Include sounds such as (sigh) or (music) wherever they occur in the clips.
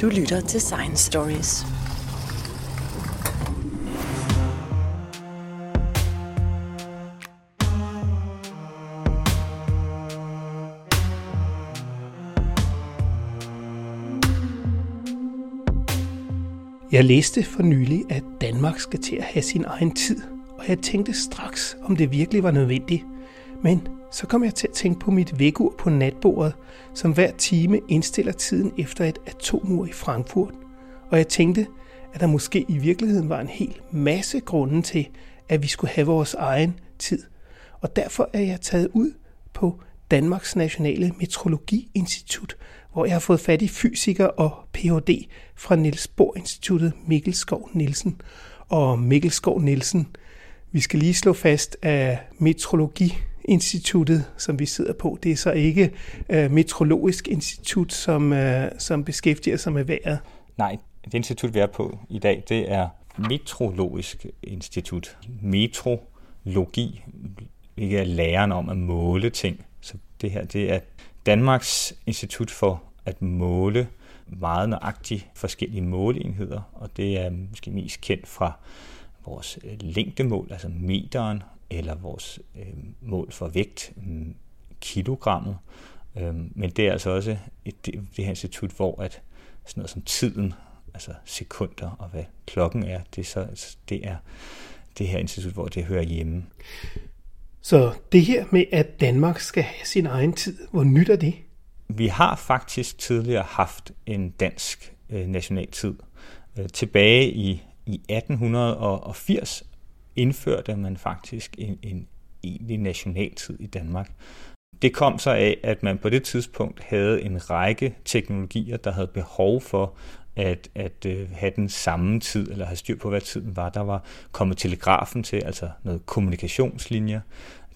Du lytter til Science Stories. Jeg læste for nylig, at Danmark skal til at have sin egen tid, og jeg tænkte straks, om det virkelig var nødvendigt. Men så kom jeg til at tænke på mit vækkeur på natbordet, som hver time indstiller tiden efter et atomur i Frankfurt. Og jeg tænkte, at der måske i virkeligheden var en hel masse grunde til, at vi skulle have vores egen tid. Og derfor er jeg taget ud på Danmarks Nationale Metrologiinstitut, hvor jeg har fået fat i fysiker og Ph.D. fra Niels Bohr Instituttet Mikkel Skov Nielsen. Og Mikkel Skov Nielsen, vi skal lige slå fast, at metrologi instituttet, som vi sidder på, det er så ikke øh, Metrologisk Institut, som, øh, som beskæftiger sig med vejret. Nej, det institut, vi er på i dag, det er Metrologisk Institut. Metrologi, ikke er læren om at måle ting. Så det her, det er Danmarks Institut for at måle meget nøjagtigt forskellige måleenheder, og det er måske mest kendt fra vores øh, længdemål, altså meteren, eller vores øh, mål for vægt, mm, kilogrammet. Øh, men det er altså også et, det, det her institut, hvor at sådan noget som tiden, altså sekunder og hvad klokken er, det er, så, det er det her institut, hvor det hører hjemme. Så det her med, at Danmark skal have sin egen tid, hvor nyt er det? Vi har faktisk tidligere haft en dansk øh, nationaltid. Øh, tilbage i, i 1880 indførte man faktisk en, en egentlig nationaltid i Danmark. Det kom så af, at man på det tidspunkt havde en række teknologier, der havde behov for at, at øh, have den samme tid, eller have styr på, hvad tiden var. Der var kommet telegrafen til, altså noget kommunikationslinjer.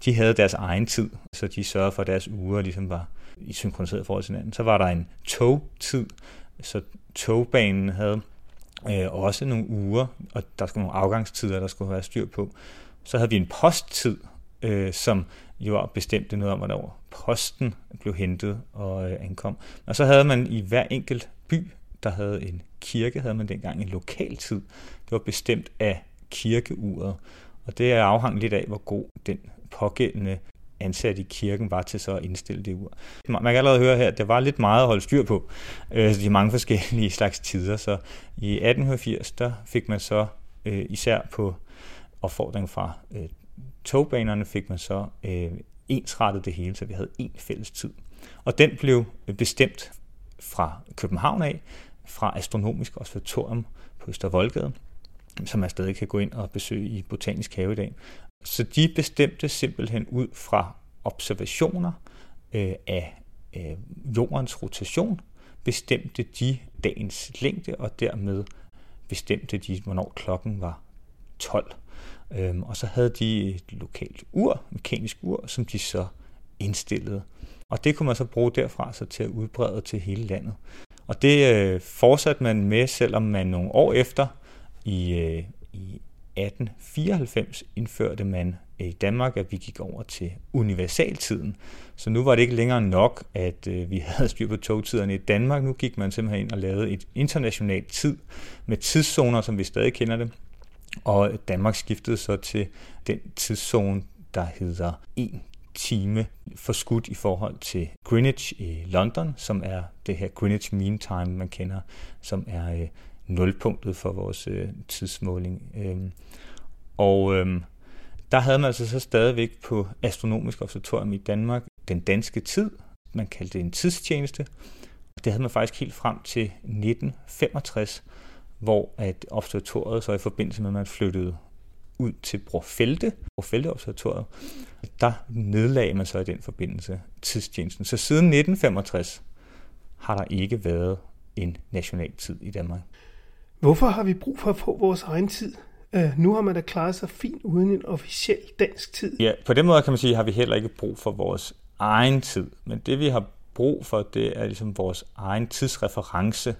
De havde deres egen tid, så de sørgede for, at deres uger ligesom var i synkroniseret forhold til hinanden. Så var der en togtid, så togbanen havde øh, også nogle uger, og der skulle nogle afgangstider, der skulle være styr på. Så havde vi en posttid, øh, som jo bestemte noget om, hvornår posten blev hentet og øh, ankom. Og så havde man i hver enkelt by, der havde en kirke, havde man dengang en lokal tid. Det var bestemt af kirkeuret, og det er afhang lidt af, hvor god den pågældende ansat i kirken var til så at indstille det ur. Man kan allerede høre her, at der var lidt meget at holde styr på, øh, de mange forskellige (laughs) slags tider. Så i 1880, der fik man så øh, især på opfordring fra øh, togbanerne, fik man så øh, ensrettet det hele, så vi havde en fælles tid. Og den blev øh, bestemt fra København af, fra Astronomisk Observatorium på Østervoldgade, som man stadig kan gå ind og besøge i Botanisk Have i dag. Så de bestemte simpelthen ud fra observationer øh, af øh, jordens rotation, bestemte de dagens længde, og dermed bestemte de, hvornår klokken var 12. Øhm, og så havde de et lokalt ur, mekanisk ur, som de så indstillede. Og det kunne man så bruge derfra så til at udbrede til hele landet. Og det øh, fortsatte man med, selvom man nogle år efter i, øh, i 1894 indførte man øh, i Danmark, at vi gik over til universaltiden. Så nu var det ikke længere nok, at øh, vi havde styr på togtiderne i Danmark. Nu gik man simpelthen ind og lavede et internationalt tid med tidszoner, som vi stadig kender det. Og Danmark skiftede så til den tidszone, der hedder 1 time forskudt i forhold til Greenwich i London, som er det her Greenwich Mean Time, man kender, som er øh, nulpunktet for vores øh, tidsmåling. Øhm, og øhm, der havde man altså så stadigvæk på Astronomisk Observatorium i Danmark den danske tid. Man kaldte det en tidstjeneste. Det havde man faktisk helt frem til 1965, hvor at observatoriet så i forbindelse med, at man flyttede ud til Brofelte, Brofelte Observatoriet, der nedlagde man så i den forbindelse tidstjenesten. Så siden 1965 har der ikke været en national tid i Danmark. Hvorfor har vi brug for at få vores egen tid? Uh, nu har man da klaret sig fint uden en officiel dansk tid. Ja, på den måde kan man sige, har vi heller ikke brug for vores egen tid. Men det vi har brug for, det er ligesom vores egen tidsreference.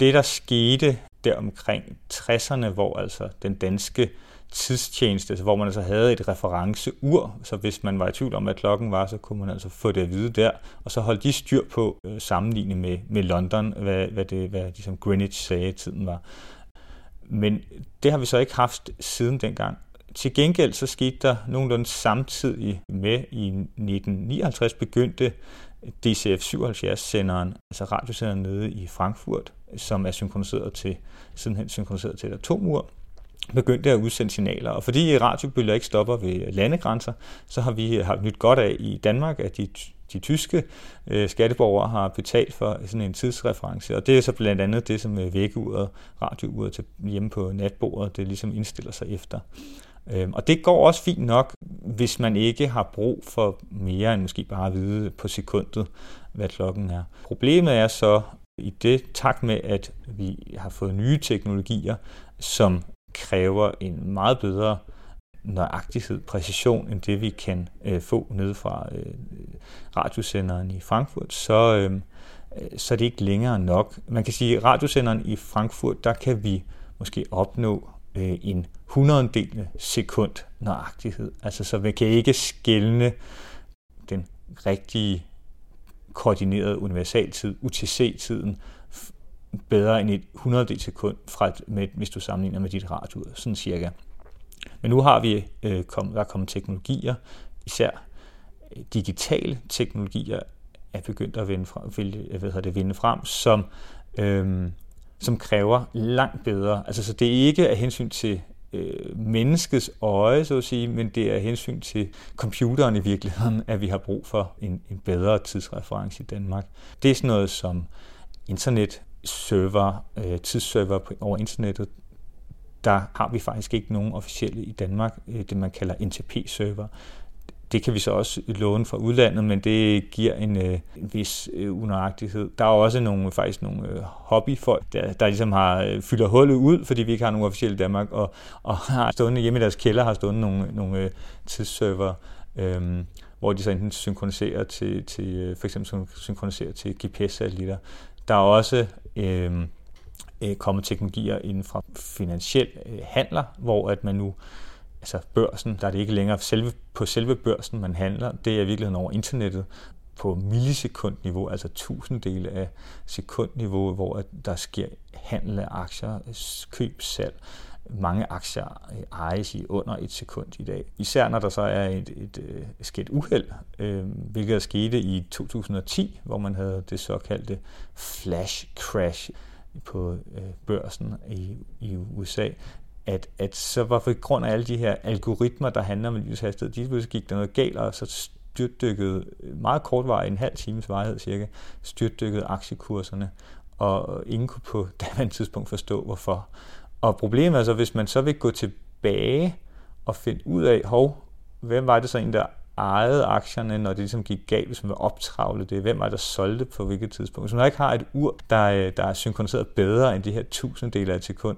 Det der skete der omkring 60'erne, hvor altså den danske tidstjeneste, altså hvor man altså havde et referenceur, så hvis man var i tvivl om, hvad klokken var, så kunne man altså få det at vide der, og så holdt de styr på øh, sammenlignet med, med London, hvad, hvad, det, hvad ligesom Greenwich sagde, tiden var. Men det har vi så ikke haft siden dengang. Til gengæld så skete der nogenlunde samtidig med i 1959 begyndte DCF 77-senderen, altså radiosenderen nede i Frankfurt, som er synkroniseret til, sidenhen synkroniseret til et atomur, begyndte at udsende signaler. Og fordi radiobølger ikke stopper ved landegrænser, så har vi haft nyt godt af i Danmark, at de, de tyske øh, skatteborgere har betalt for sådan en tidsreference. Og det er så blandt andet det, som øh, vækkeuret, radiouret til hjemme på natbordet, det ligesom indstiller sig efter. Øhm, og det går også fint nok, hvis man ikke har brug for mere end måske bare at vide på sekundet, hvad klokken er. Problemet er så i det takt med, at vi har fået nye teknologier, som kræver en meget bedre nøjagtighed, præcision, end det vi kan øh, få ned fra øh, radiosenderen i Frankfurt, så, øhm, øh, så er det ikke længere nok. Man kan sige, at radiosenderen i Frankfurt, der kan vi måske opnå øh, en hundreddel sekund nøjagtighed. Altså, så vi kan ikke skælne den rigtige koordinerede universaltid, UTC-tiden, bedre end et 100 sekund, fra, med, hvis du sammenligner med dit radio, sådan cirka. Men nu har vi, øh, kom, der er kommet teknologier, især øh, digitale teknologier, er begyndt at vinde frem, jeg ved, det, vinde frem som, øh, som kræver langt bedre. Altså, så det er ikke af hensyn til øh, menneskets øje, så at sige, men det er af hensyn til computeren i virkeligheden, at vi har brug for en, en bedre tidsreference i Danmark. Det er sådan noget som internet, server, øh, tidsserver over internettet, der har vi faktisk ikke nogen officielle i Danmark, øh, det man kalder NTP-server. Det kan vi så også låne fra udlandet, men det giver en, øh, en vis øh, unøjagtighed. Der er også nogle, faktisk nogle øh, hobbyfolk, der, der ligesom har øh, fylder hullet ud, fordi vi ikke har nogen officielle i Danmark, og, og (laughs) har stående hjemme i deres kælder, har stående nogle, nogle øh, tidsserver, øh, hvor de så enten synkroniserer til, til øh, for eksempel synkroniserer til GPS-satellitter. Der er også øh, øh, kommet teknologier inden fra finansiel øh, handler, hvor at man nu altså børsen, der er det ikke længere selve, på selve børsen, man handler, det er i virkeligheden over internettet på millisekundniveau, altså tusinddele af sekundniveau, hvor at der sker handel af aktier, køb, salg. Mange aktier ejes i under et sekund i dag. Især når der så er et, et, et sket uheld, øh, hvilket skete i 2010, hvor man havde det såkaldte flash crash på øh, børsen i, i USA, at, at så var for grund af alle de her algoritmer, der handler om lyshastighed, de gik der noget galt, og så styrtdykkede øh, meget kort vej, en halv times vejhed cirka, styrtdykkede aktiekurserne, og ingen kunne på (laughs) daværende tidspunkt forstå, hvorfor. Og problemet er så, hvis man så vil gå tilbage og finde ud af, hov, hvem var det så en, der ejede aktierne, når det ligesom gik galt, hvis man vil optravle det? Hvem var der solgte på hvilket tidspunkt? Hvis man ikke har et ur, der, øh, der er synkroniseret bedre end de her tusinddele af et sekund,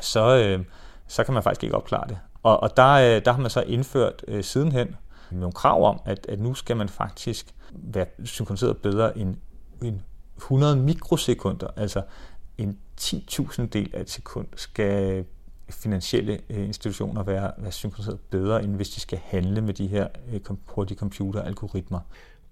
så, øh, så kan man faktisk ikke opklare det. Og, og der, øh, der har man så indført øh, sidenhen nogle krav om, at, at nu skal man faktisk være synkroniseret bedre end, end 100 mikrosekunder, altså en 10.000 del af et sekund skal finansielle øh, institutioner være, være synkroniseret bedre, end hvis de skal handle med de her øh, hurtige computeralgoritmer.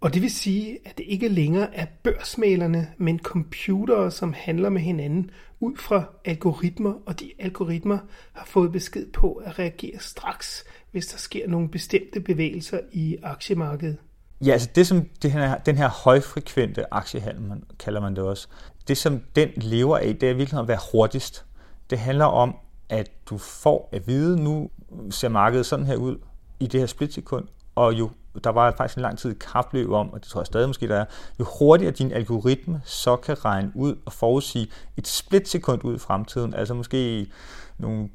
Og det vil sige, at det ikke længere er børsmalerne, men computere, som handler med hinanden ud fra algoritmer, og de algoritmer har fået besked på at reagere straks, hvis der sker nogle bestemte bevægelser i aktiemarkedet. Ja, altså det som det her, den her højfrekvente aktiehandel, man, kalder man det også, det som den lever af, det er virkelig at være hurtigst. Det handler om, at du får at vide, nu ser markedet sådan her ud i det her splitsekund, og jo der var faktisk en lang tid kapløb om, og det tror jeg stadig måske der er, jo hurtigere din algoritme så kan regne ud og forudsige et splitsekund ud i fremtiden, altså måske nogle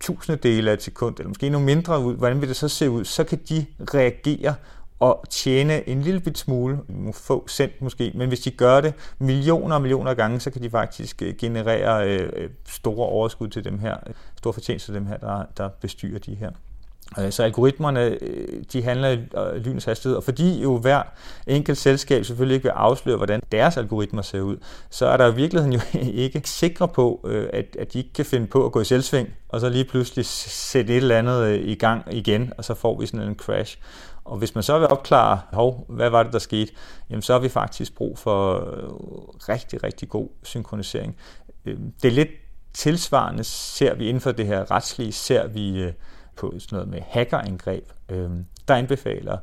tusindedele af et sekund, eller måske nogle mindre ud, hvordan vil det så se ud, så kan de reagere og tjene en lille bit smule, få cent måske, men hvis de gør det millioner og millioner af gange, så kan de faktisk øh, generere øh, øh, store overskud til dem her, store fortjenester til dem her, der, der bestyrer de her øh, så algoritmerne, de handler i lynets hastighed, og fordi jo hver enkelt selskab selvfølgelig ikke vil afsløre, hvordan deres algoritmer ser ud, så er der i virkeligheden jo (laughs) ikke sikre på, at, at de ikke kan finde på at gå i selvsving, og så lige pludselig sætte et eller andet i gang igen, og så får vi sådan en crash. Og hvis man så vil opklare, hov, hvad var det, der skete, jamen så har vi faktisk brug for øh, rigtig, rigtig god synkronisering. Øh, det er lidt tilsvarende, ser vi inden for det her retslige, ser vi øh, på sådan noget med hackerangreb, der anbefaler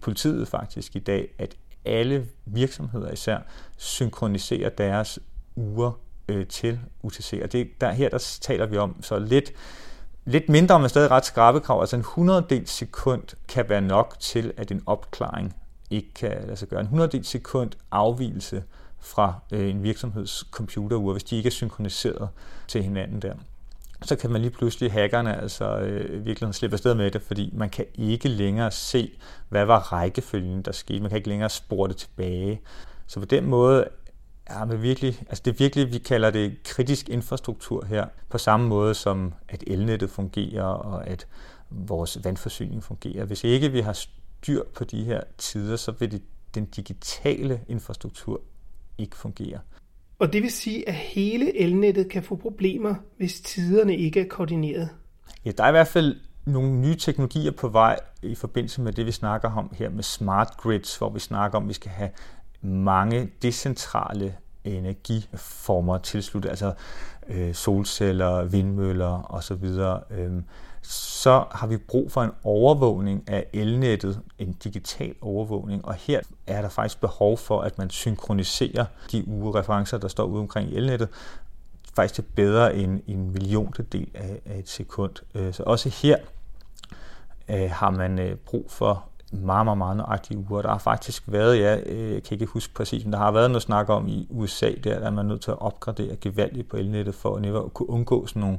politiet faktisk i dag, at alle virksomheder især synkroniserer deres uger øh, til UTC. Og det, der, her der taler vi om så lidt, lidt mindre, men stadig ret skarpe krav. Altså en 100 del sekund kan være nok til, at en opklaring ikke kan lade sig gøre. En 100 del sekund afvielse fra øh, en virksomheds computerure, hvis de ikke er synkroniseret til hinanden der så kan man lige pludselig, hackerne altså øh, virkelig slippe afsted med det, fordi man kan ikke længere se, hvad var rækkefølgen, der skete. Man kan ikke længere spore det tilbage. Så på den måde er man virkelig, altså det er virkelig, vi kalder det kritisk infrastruktur her, på samme måde som at elnettet fungerer, og at vores vandforsyning fungerer. Hvis ikke vi har styr på de her tider, så vil det, den digitale infrastruktur ikke fungere. Og det vil sige, at hele elnettet kan få problemer, hvis tiderne ikke er koordineret. Ja, der er i hvert fald nogle nye teknologier på vej i forbindelse med det, vi snakker om her med smart grids, hvor vi snakker om, at vi skal have mange decentrale energiformer tilsluttet, altså øh, solceller, vindmøller osv. Øh, så har vi brug for en overvågning af elnettet, en digital overvågning, og her er der faktisk behov for, at man synkroniserer de ugereferencer, der står ude omkring elnettet, faktisk til bedre end en milliontedel af, af et sekund. Øh, så også her øh, har man øh, brug for meget, meget, meget nøjagtige uger. Der har faktisk været, ja, øh, jeg kan ikke huske præcis, men der har været noget snak om i USA, der at man nødt til at opgradere gevaldigt på elnettet for at kunne undgå sådan nogle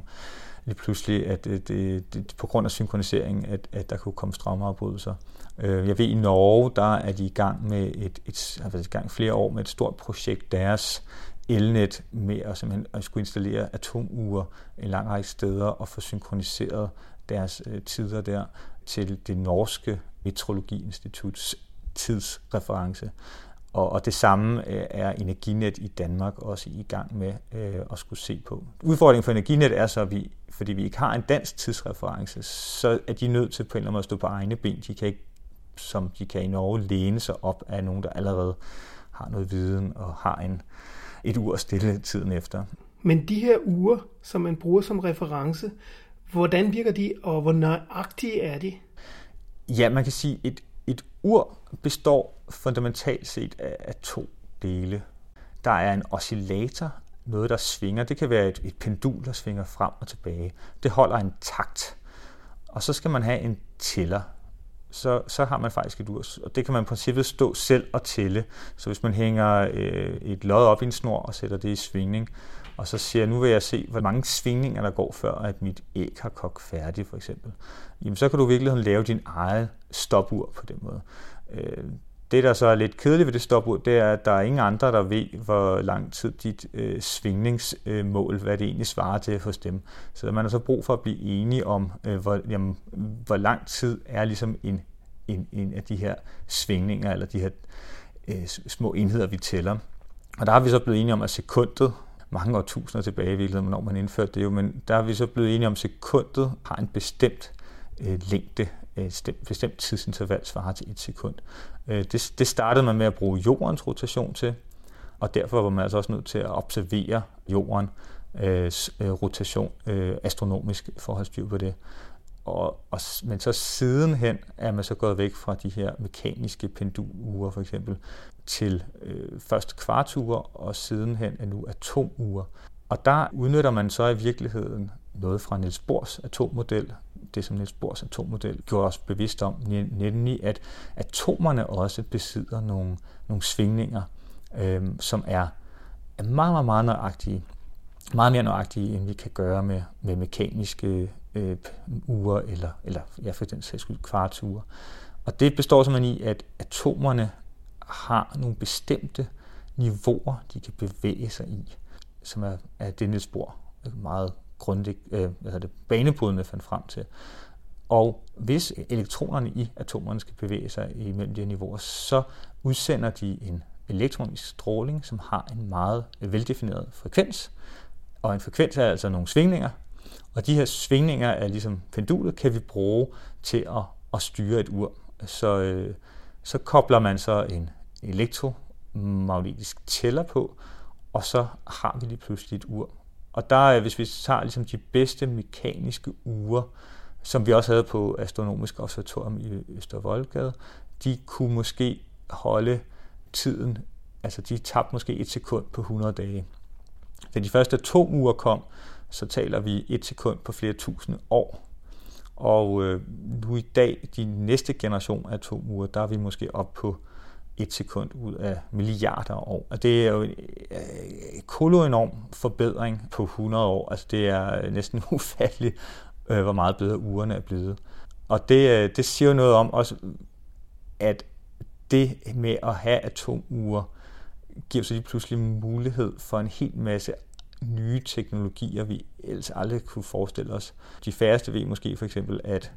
lige pludselig, at det, det, det, på grund af synkronisering, at, at der kunne komme strømafbrydelser. Øh, jeg ved, i Norge, der er de i gang med et, et, har været i gang flere år med et stort projekt, deres elnet med at, simpelthen at skulle installere atomuger en lang række steder og få synkroniseret deres tider der til det norske Meteorologiinstituts tidsreference. Og, og det samme øh, er Energinet i Danmark også i gang med øh, at skulle se på. Udfordringen for Energinet er så, at vi, fordi vi ikke har en dansk tidsreference, så er de nødt til på en eller anden måde at stå på egne ben. De kan ikke, som de kan i Norge, læne sig op af nogen, der allerede har noget viden og har en, et ur stille tiden efter. Men de her uger, som man bruger som reference, hvordan virker de, og hvor nøjagtige er de? Ja, man kan sige, et, et ur består fundamentalt set af, af to dele. Der er en oscillator, noget der svinger. Det kan være et, et pendul, der svinger frem og tilbage. Det holder en takt. Og så skal man have en tæller. Så, så har man faktisk et ur, og det kan man i princippet stå selv og tælle. Så hvis man hænger øh, et lod op i en snor og sætter det i svingning, og så siger nu vil jeg se, hvor mange svingninger der går, før at mit æg har kogt færdigt, for eksempel. Jamen, så kan du virkelig lave din egen stopur på den måde. Øh, det, der så er lidt kedeligt ved det stopur, det er, at der er ingen andre, der ved, hvor lang tid dit øh, svingningsmål, hvad det egentlig svarer til hos dem. Så man har så brug for at blive enige om, øh, hvor, jamen, hvor lang tid er ligesom en, en, en af de her svingninger, eller de her øh, små enheder, vi tæller. Og der har vi så blevet enige om, at sekundet, mange årtusinder tilbage i virkeligheden, når man indførte det jo, men der er vi så blevet enige om, at sekundet har en bestemt øh, længde, øh, et bestemt tidsinterval svarer til et sekund. Øh, det, det startede man med at bruge jordens rotation til, og derfor var man altså også nødt til at observere jorden øh, øh rotation øh, astronomisk forholdsstyr på det. Og, og, men så sidenhen er man så gået væk fra de her mekaniske pendulure for eksempel til øh, først kvarture og sidenhen er nu atomuger. Og der udnytter man så i virkeligheden noget fra Niels Bohrs atommodel, det som Niels Bohrs atommodel gjorde os bevidst om, nemlig at atomerne også besidder nogle, nogle svingninger, øh, som er, er meget, meget, meget nøjagtige. Meget mere nøjagtige, end vi kan gøre med, med mekaniske øh, ure, eller, eller ja, for den sags skyld kvarture. Og det består simpelthen i, at atomerne har nogle bestemte niveauer, de kan bevæge sig i, som er, er det Niels Bohr meget grundigt, øh, hvad det, banebrydende fandt frem til. Og hvis elektronerne i atomerne skal bevæge sig imellem de her niveauer, så udsender de en elektronisk stråling, som har en meget veldefineret frekvens. Og en frekvens er altså nogle svingninger, og de her svingninger er ligesom pendulet, kan vi bruge til at, at styre et ur. Så, øh, så kobler man så en elektromagnetisk tæller på, og så har vi lige pludselig et ur. Og der hvis vi tager ligesom de bedste mekaniske ure, som vi også havde på Astronomisk Observatorium i Østervoldgade, de kunne måske holde tiden, altså de tabte måske et sekund på 100 dage. Da de første uger kom, så taler vi et sekund på flere tusinde år. Og øh, nu i dag, de næste generation af atomuger, der er vi måske op på et sekund ud af milliarder år. Og det er jo en øh, kolo enorm forbedring på 100 år. Altså det er øh, næsten (laughs) ufatteligt, øh, hvor meget bedre ugerne er blevet. Og det, øh, det siger jo noget om også, at det med at have atomuger giver så lige pludselig mulighed for en hel masse nye teknologier, vi ellers aldrig kunne forestille os. De færreste ved måske for eksempel, at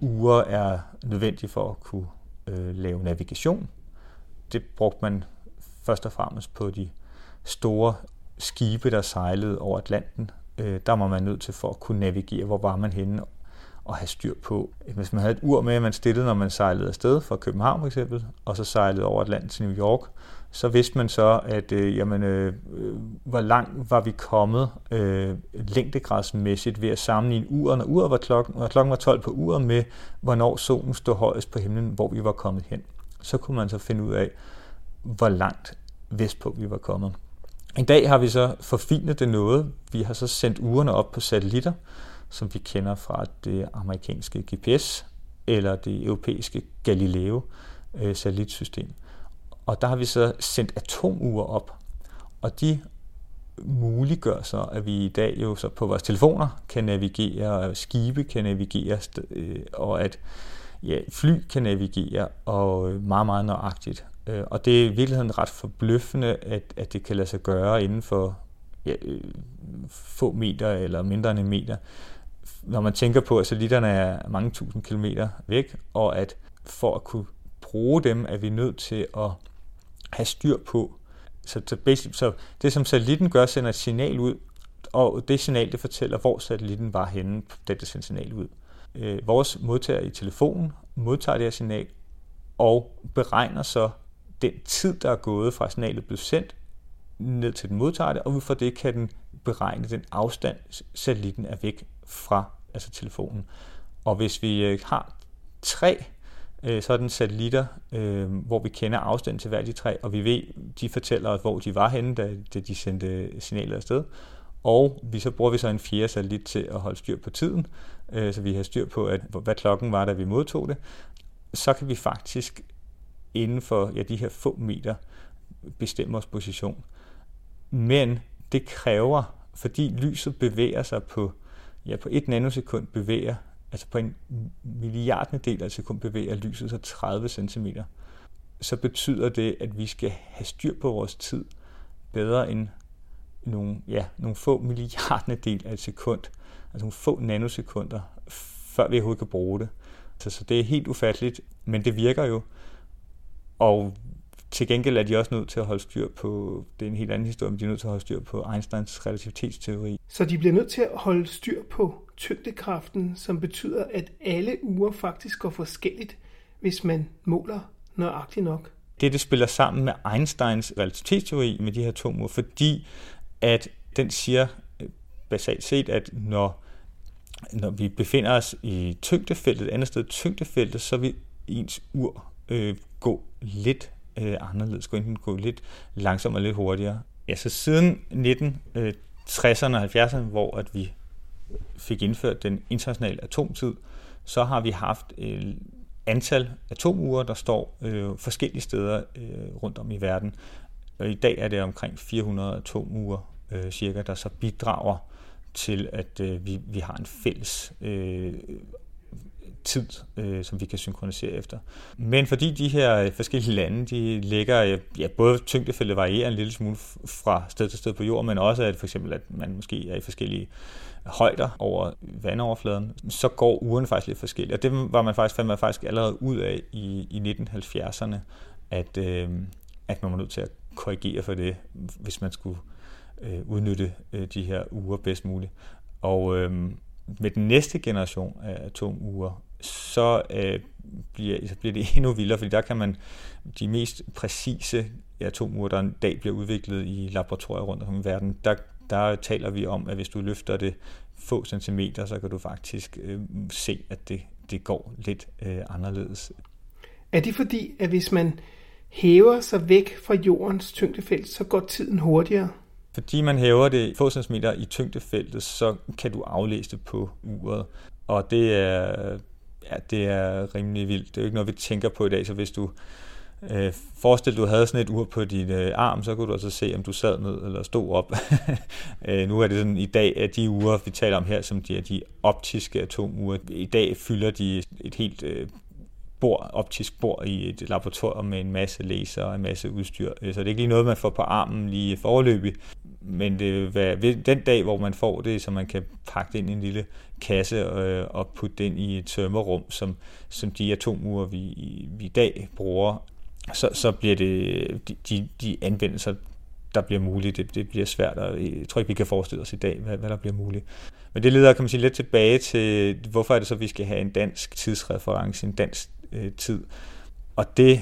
ure er nødvendige for at kunne øh, lave navigation. Det brugte man først og fremmest på de store skibe, der sejlede over Atlanten. Øh, der var man nødt til for at kunne navigere, hvor var man henne og have styr på. Hvis man havde et ur med, man stillede, når man sejlede afsted fra København for eksempel, og så sejlede over Atlanten til New York, så vidste man så, at øh, jamen, øh, øh hvor langt var vi kommet øh, længdegradsmæssigt ved at sammenligne uret, når uret var klokken, når klokken var 12 på uret med, hvornår solen stod højest på himlen, hvor vi var kommet hen. Så kunne man så finde ud af, hvor langt vestpå vi var kommet. I dag har vi så forfinet det noget. Vi har så sendt ugerne op på satellitter, som vi kender fra det amerikanske GPS eller det europæiske Galileo øh, satellitsystem. Og der har vi så sendt atomure op, og de muliggør så, at vi i dag jo så på vores telefoner kan navigere, og skibe kan navigere, øh, og at ja, fly kan navigere, og meget, meget nøjagtigt. Øh, og det er i virkeligheden ret forbløffende, at, at det kan lade sig gøre inden for ja, øh, få meter eller mindre end en meter. Når man tænker på, at satellitterne er mange tusind kilometer væk, og at for at kunne bruge dem, er vi nødt til at have styr på. Så, så, basic, så det, som satellitten gør, sender et signal ud, og det signal, det fortæller, hvor satellitten var henne, da det sendte signal ud. Øh, vores modtager i telefonen modtager det her signal, og beregner så den tid, der er gået fra signalet blev sendt, ned til den modtager det, og ud fra det kan den beregne den afstand, satellitten er væk fra altså telefonen. Og hvis vi øh, har tre øh, sådan satellitter, øh, hvor vi kender afstanden til hver de tre, og vi ved, de fortæller os, hvor de var henne, da, da de sendte signalet afsted. Og vi så bruger vi så en fjerde satellit til at holde styr på tiden, øh, så vi har styr på, at, hvad klokken var, da vi modtog det. Så kan vi faktisk inden for ja, de her få meter bestemme vores position. Men det kræver, fordi lyset bevæger sig på, ja, på et nanosekund bevæger altså på en milliardende del af et sekund bevæger lyset sig 30 cm, så betyder det, at vi skal have styr på vores tid bedre end nogle, ja, nogle få milliardende del af et sekund, altså nogle få nanosekunder, før vi overhovedet kan bruge det. Så, så det er helt ufatteligt, men det virker jo. Og til gengæld er de også nødt til at holde styr på, det er en helt anden historie, men de er nødt til at holde styr på Einsteins relativitetsteori. Så de bliver nødt til at holde styr på tyngdekraften, som betyder, at alle uger faktisk går forskelligt, hvis man måler nøjagtigt nok. Det, det spiller sammen med Einsteins relativitetsteori med de her to uger, fordi at den siger øh, basalt set, at når, når vi befinder os i tyngdefeltet, et andet sted tyngdefeltet, så vil ens ur øh, gå lidt øh, anderledes, gå enten gå lidt langsommere og lidt hurtigere. Ja, så siden 1960'erne øh, og 70'erne, hvor at vi fik indført den internationale atomtid, så har vi haft et antal atomure, der står øh, forskellige steder øh, rundt om i verden. Og i dag er det omkring 400 atomure øh, cirka, der så bidrager til, at øh, vi, vi har en fælles øh, tid, øh, som vi kan synkronisere efter. Men fordi de her øh, forskellige lande, de ligger, øh, ja, både tyngdefeltet varierer en lille smule fra sted til sted på jorden, men også at for eksempel, at man måske er i forskellige højder over vandoverfladen, så går ugerne faktisk lidt forskelligt. Og det var man faktisk, fandt man faktisk allerede ud af i, i 1970'erne, at, øh, at man var nødt til at korrigere for det, hvis man skulle øh, udnytte øh, de her uger bedst muligt. Og øh, med den næste generation af atomuger, så, øh, bliver, så bliver det (laughs) endnu vildere, fordi der kan man de mest præcise atomuger, der en dag bliver udviklet i laboratorier rundt om i verden, der, der taler vi om, at hvis du løfter det få centimeter, så kan du faktisk øh, se, at det, det går lidt øh, anderledes. Er det fordi, at hvis man hæver sig væk fra jordens tyngdefelt, så går tiden hurtigere? Fordi man hæver det få centimeter i tyngdefeltet, så kan du aflæse det på uret. Og det er, ja, det er rimelig vildt. Det er jo ikke noget, vi tænker på i dag, så hvis du øh, forestil du havde sådan et ur på din øh, arm, så kunne du også se, om du sad ned eller stod op. (laughs) øh, nu er det sådan i dag, at de ure, vi taler om her, som de er de optiske atomure, i dag fylder de et helt øh, bord, optisk bord i et laboratorium med en masse laser og en masse udstyr. Øh, så det er ikke lige noget, man får på armen lige foreløbig. Men det vil være den dag, hvor man får det, så man kan pakke det ind i en lille kasse øh, og putte det ind i et tømmerrum, som, som de atomure, vi, vi i dag bruger, så, så bliver det de, de anvendelser, der bliver muligt. det, det bliver svært, og jeg tror ikke, vi kan forestille os i dag, hvad, hvad der bliver muligt. Men det leder, kan man sige, lidt tilbage til, hvorfor er det så, at vi skal have en dansk tidsreference, en dansk øh, tid. Og det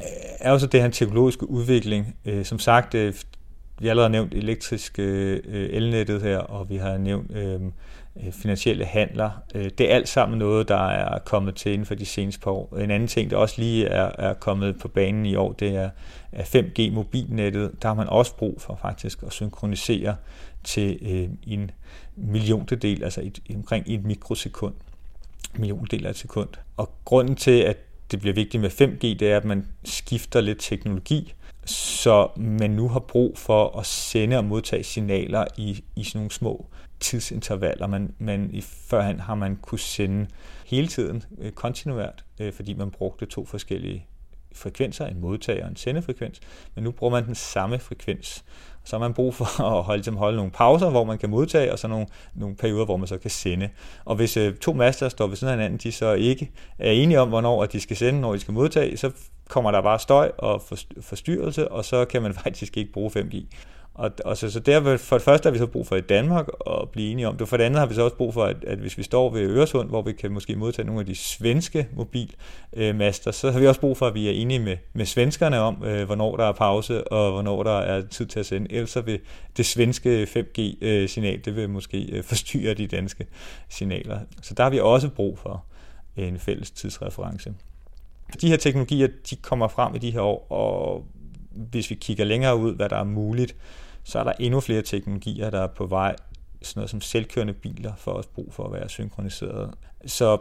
øh, er jo så det her teknologiske udvikling. Øh, som sagt, øh, vi har allerede nævnt elektrisk øh, øh, elnettet her, og vi har nævnt øh, øh, finansielle handler. Øh, det er alt sammen noget, der er kommet til inden for de seneste par år. En anden ting, der også lige er, er kommet på banen i år, det er, er 5G-mobilnettet. Der har man også brug for faktisk at synkronisere til øh, en milliontedel, altså et, omkring et mikrosekund milliondel af et sekund. Og grunden til, at det bliver vigtigt med 5G, det er, at man skifter lidt teknologi, så man nu har brug for at sende og modtage signaler i, i sådan nogle små tidsintervaller. Man, man i førhen har man kunne sende hele tiden øh, kontinuert, øh, fordi man brugte to forskellige frekvenser, en modtager og en sendefrekvens, men nu bruger man den samme frekvens. Så har man brug for (laughs) at holde, som holde nogle pauser, hvor man kan modtage, og så nogle, nogle perioder, hvor man så kan sende. Og hvis øh, to master står ved siden af hinanden, de så ikke er enige om, hvornår at de skal sende, når de skal modtage, så kommer der bare støj og forstyrrelse, og så kan man (laughs) faktisk ikke bruge 5G. Og, og så, så der for det første har vi så brug for i Danmark at blive enige om det. For det andet har vi så også brug for, at, at hvis vi står ved Øresund, hvor vi kan måske modtage nogle af de svenske mobilmaster, så har vi også brug for, at vi er enige med, med svenskerne om, øh, hvornår der er pause og hvornår der er tid til at sende. Ellers så vil det svenske 5G-signal, øh, det vil måske øh, forstyrre de danske signaler. Så der har vi også brug for en fælles tidsreference. De her teknologier, de kommer frem i de her år, og hvis vi kigger længere ud, hvad der er muligt, så er der endnu flere teknologier, der er på vej. Sådan noget som selvkørende biler får også brug for at være synkroniseret. Så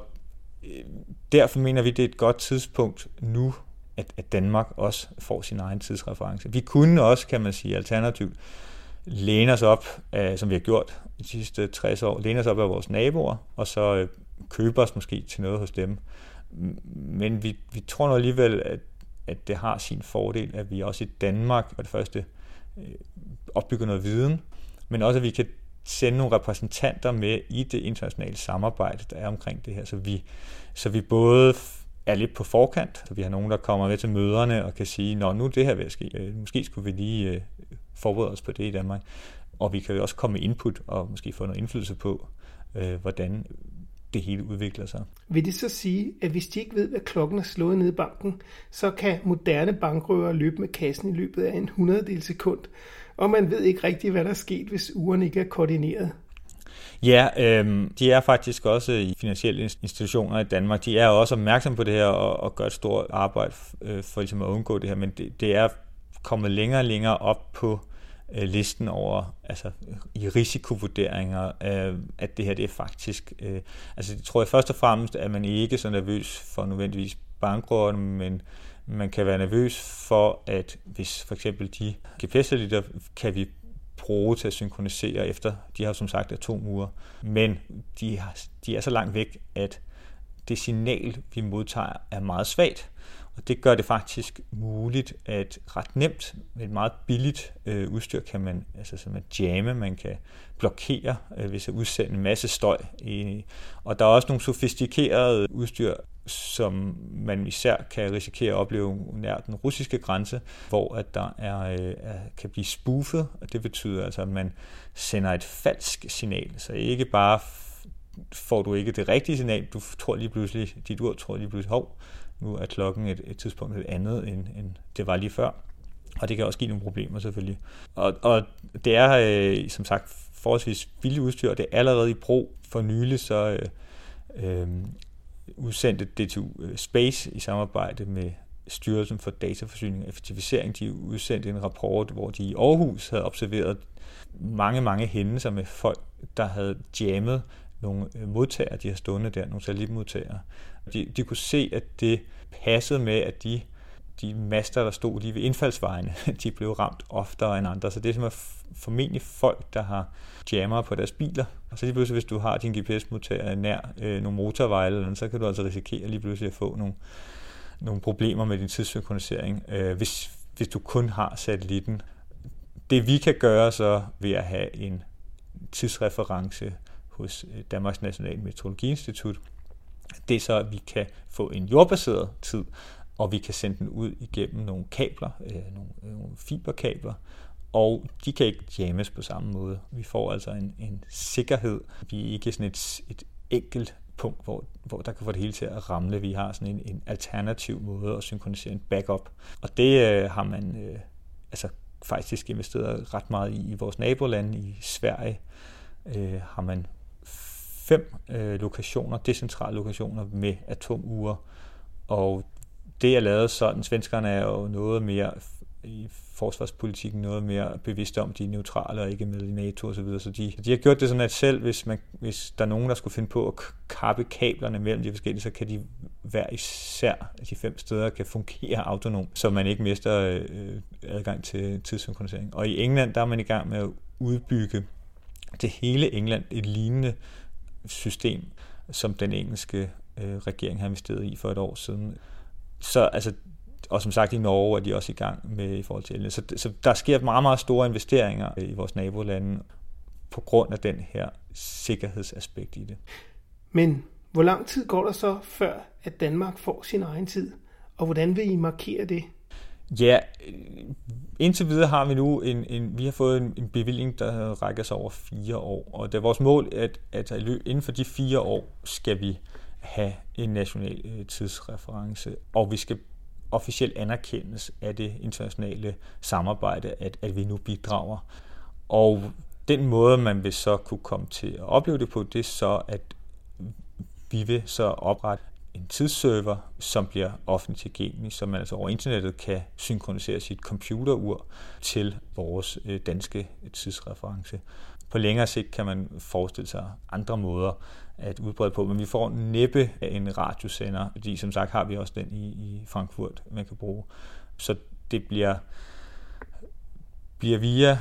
øh, derfor mener vi, det er et godt tidspunkt nu, at, at Danmark også får sin egen tidsreference. Vi kunne også, kan man sige, alternativt læne os op, af, som vi har gjort de sidste 60 år, læne os op af vores naboer, og så øh, købe os måske til noget hos dem. Men vi, vi tror nu alligevel, at, at det har sin fordel, at vi også i Danmark for det første øh, opbygger noget viden, men også at vi kan sende nogle repræsentanter med i det internationale samarbejde, der er omkring det her, så vi, så vi både er lidt på forkant, så vi har nogen, der kommer med til møderne og kan sige, når nu er det her ved at ske, øh, måske skulle vi lige øh, forberede os på det i Danmark, og vi kan jo også komme med input og måske få noget indflydelse på, hvordan det hele udvikler sig. Vil det så sige, at hvis de ikke ved, hvad klokken er slået ned i banken, så kan moderne bankrøvere løbe med kassen i løbet af en hundreddel sekund, og man ved ikke rigtigt, hvad der er sket, hvis ugerne ikke er koordineret. Ja, øh, de er faktisk også i finansielle institutioner i Danmark, de er også opmærksomme på det her og, og gør et stort arbejde øh, for ligesom at undgå det her, men det, det er kommet længere og længere op på øh, Øh, listen over, altså i risikovurderinger, øh, at det her det er faktisk, øh, altså det tror jeg først og fremmest, at man ikke så nervøs for nødvendigvis bankrådene, men man kan være nervøs for, at hvis for eksempel de GPS-satellitter kan vi bruge til at synkronisere efter, de har som sagt atomure, men de, har, de er så langt væk, at det signal, vi modtager, er meget svagt. Og det gør det faktisk muligt at ret nemt med et meget billigt øh, udstyr kan man altså som jamme, man kan blokere, øh, hvis jeg udsender en masse støj. I, og der er også nogle sofistikerede udstyr, som man især kan risikere at opleve nær den russiske grænse, hvor at der er, øh, kan blive spoofet, og det betyder altså, at man sender et falsk signal, så ikke bare får du ikke det rigtige signal, du tror lige pludselig, dit ur tror lige pludselig, hov, nu er klokken et, et tidspunkt et andet, end, end det var lige før. Og det kan også give nogle problemer selvfølgelig. Og, og det er øh, som sagt forholdsvis billigt udstyr, og det er allerede i brug. For nylig så øh, øh, udsendte DTU øh, Space i samarbejde med Styrelsen for Dataforsyning og Effektivisering, de udsendte en rapport, hvor de i Aarhus havde observeret mange, mange hændelser med folk, der havde jammet nogle øh, modtagere, de har stående der, nogle satellitmodtagere. De, de kunne se, at det passede med, at de, de master, der stod lige ved indfaldsvejene, (laughs) de blev ramt oftere end andre. Så det er simpelthen formentlig folk, der har jammer på deres biler. Og så lige pludselig, hvis du har din GPS-modtager nær øh, nogle motorveje, eller så kan du altså risikere lige pludselig at få nogle, nogle problemer med din tidssynkronisering, øh, hvis, hvis du kun har satellitten. Det vi kan gøre så ved at have en tidsreference hos øh, Danmarks National Meteorologiinstitut, det er så, at vi kan få en jordbaseret tid, og vi kan sende den ud igennem nogle kabler, øh, nogle, øh, nogle fiberkabler, og de kan ikke jammes på samme måde. Vi får altså en, en sikkerhed. Vi er ikke sådan et, et enkelt punkt, hvor, hvor der kan få det hele til at ramle. Vi har sådan en, en alternativ måde at synkronisere en backup. Og det øh, har man øh, altså faktisk investeret ret meget i i vores nabolande. I Sverige øh, har man fem øh, lokationer, decentrale lokationer med atomure. Og det er lavet sådan, svenskerne er jo noget mere i forsvarspolitikken noget mere bevidste om, de er neutrale og ikke med i NATO osv. Så, videre. så de, de har gjort det sådan, at selv hvis, man, hvis der er nogen, der skulle finde på at kappe kablerne mellem de forskellige, så kan de hver især de fem steder kan fungere autonomt, så man ikke mister øh, øh, adgang til tidssynkronisering. Og i England, der er man i gang med at udbygge til hele England et lignende system, som den engelske øh, regering har investeret i for et år siden. Så altså, og som sagt i Norge er de også i gang med i forhold til el. Så, så der sker meget, meget store investeringer i vores nabolande på grund af den her sikkerhedsaspekt i det. Men hvor lang tid går der så, før at Danmark får sin egen tid? Og hvordan vil I markere det? Ja, indtil videre har vi nu en, en, vi har fået en, en bevilling, der rækker sig over fire år. Og det er vores mål, at, at inden for de fire år skal vi have en national øh, tidsreference, og vi skal officielt anerkendes af det internationale samarbejde, at, at vi nu bidrager. Og den måde, man vil så kunne komme til at opleve det på, det er så, at vi vil så oprette en tidsserver, som bliver offentligt tilgængelig, så man altså over internettet kan synkronisere sit computerur til vores øh, danske tidsreference. På længere sigt kan man forestille sig andre måder at udbrede på, men vi får næppe en radiosender, fordi som sagt har vi også den i, i Frankfurt, man kan bruge. Så det bliver, bliver via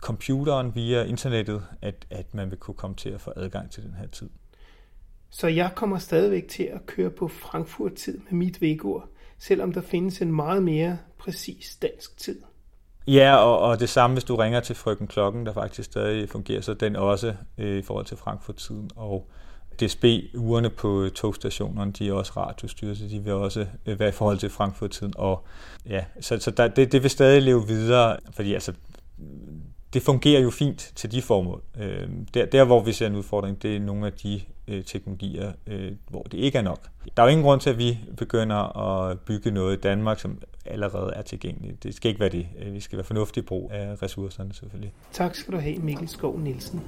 computeren, via internettet, at, at man vil kunne komme til at få adgang til den her tid. Så jeg kommer stadigvæk til at køre på Frankfurt-tid med mit vægur, selvom der findes en meget mere præcis dansk tid. Ja, og, og det samme, hvis du ringer til frøken Klokken, der faktisk stadig fungerer, så den også øh, i forhold til Frankfurt-tiden. Og DSB-urene på togstationerne, de er også radiostyret, så de vil også øh, være i forhold til Frankfurt-tiden. Og ja, så, så der, det, det vil stadig leve videre, fordi altså, det fungerer jo fint til de formål. Øh, der, der, hvor vi ser en udfordring, det er nogle af de øh, teknologier, øh, hvor det ikke er nok. Der er jo ingen grund til, at vi begynder at bygge noget i Danmark, som allerede er tilgængeligt. Det skal ikke være det. Øh, vi skal være fornuftig brug af ressourcerne selvfølgelig. Tak skal du have, Mikkel Skov Nielsen.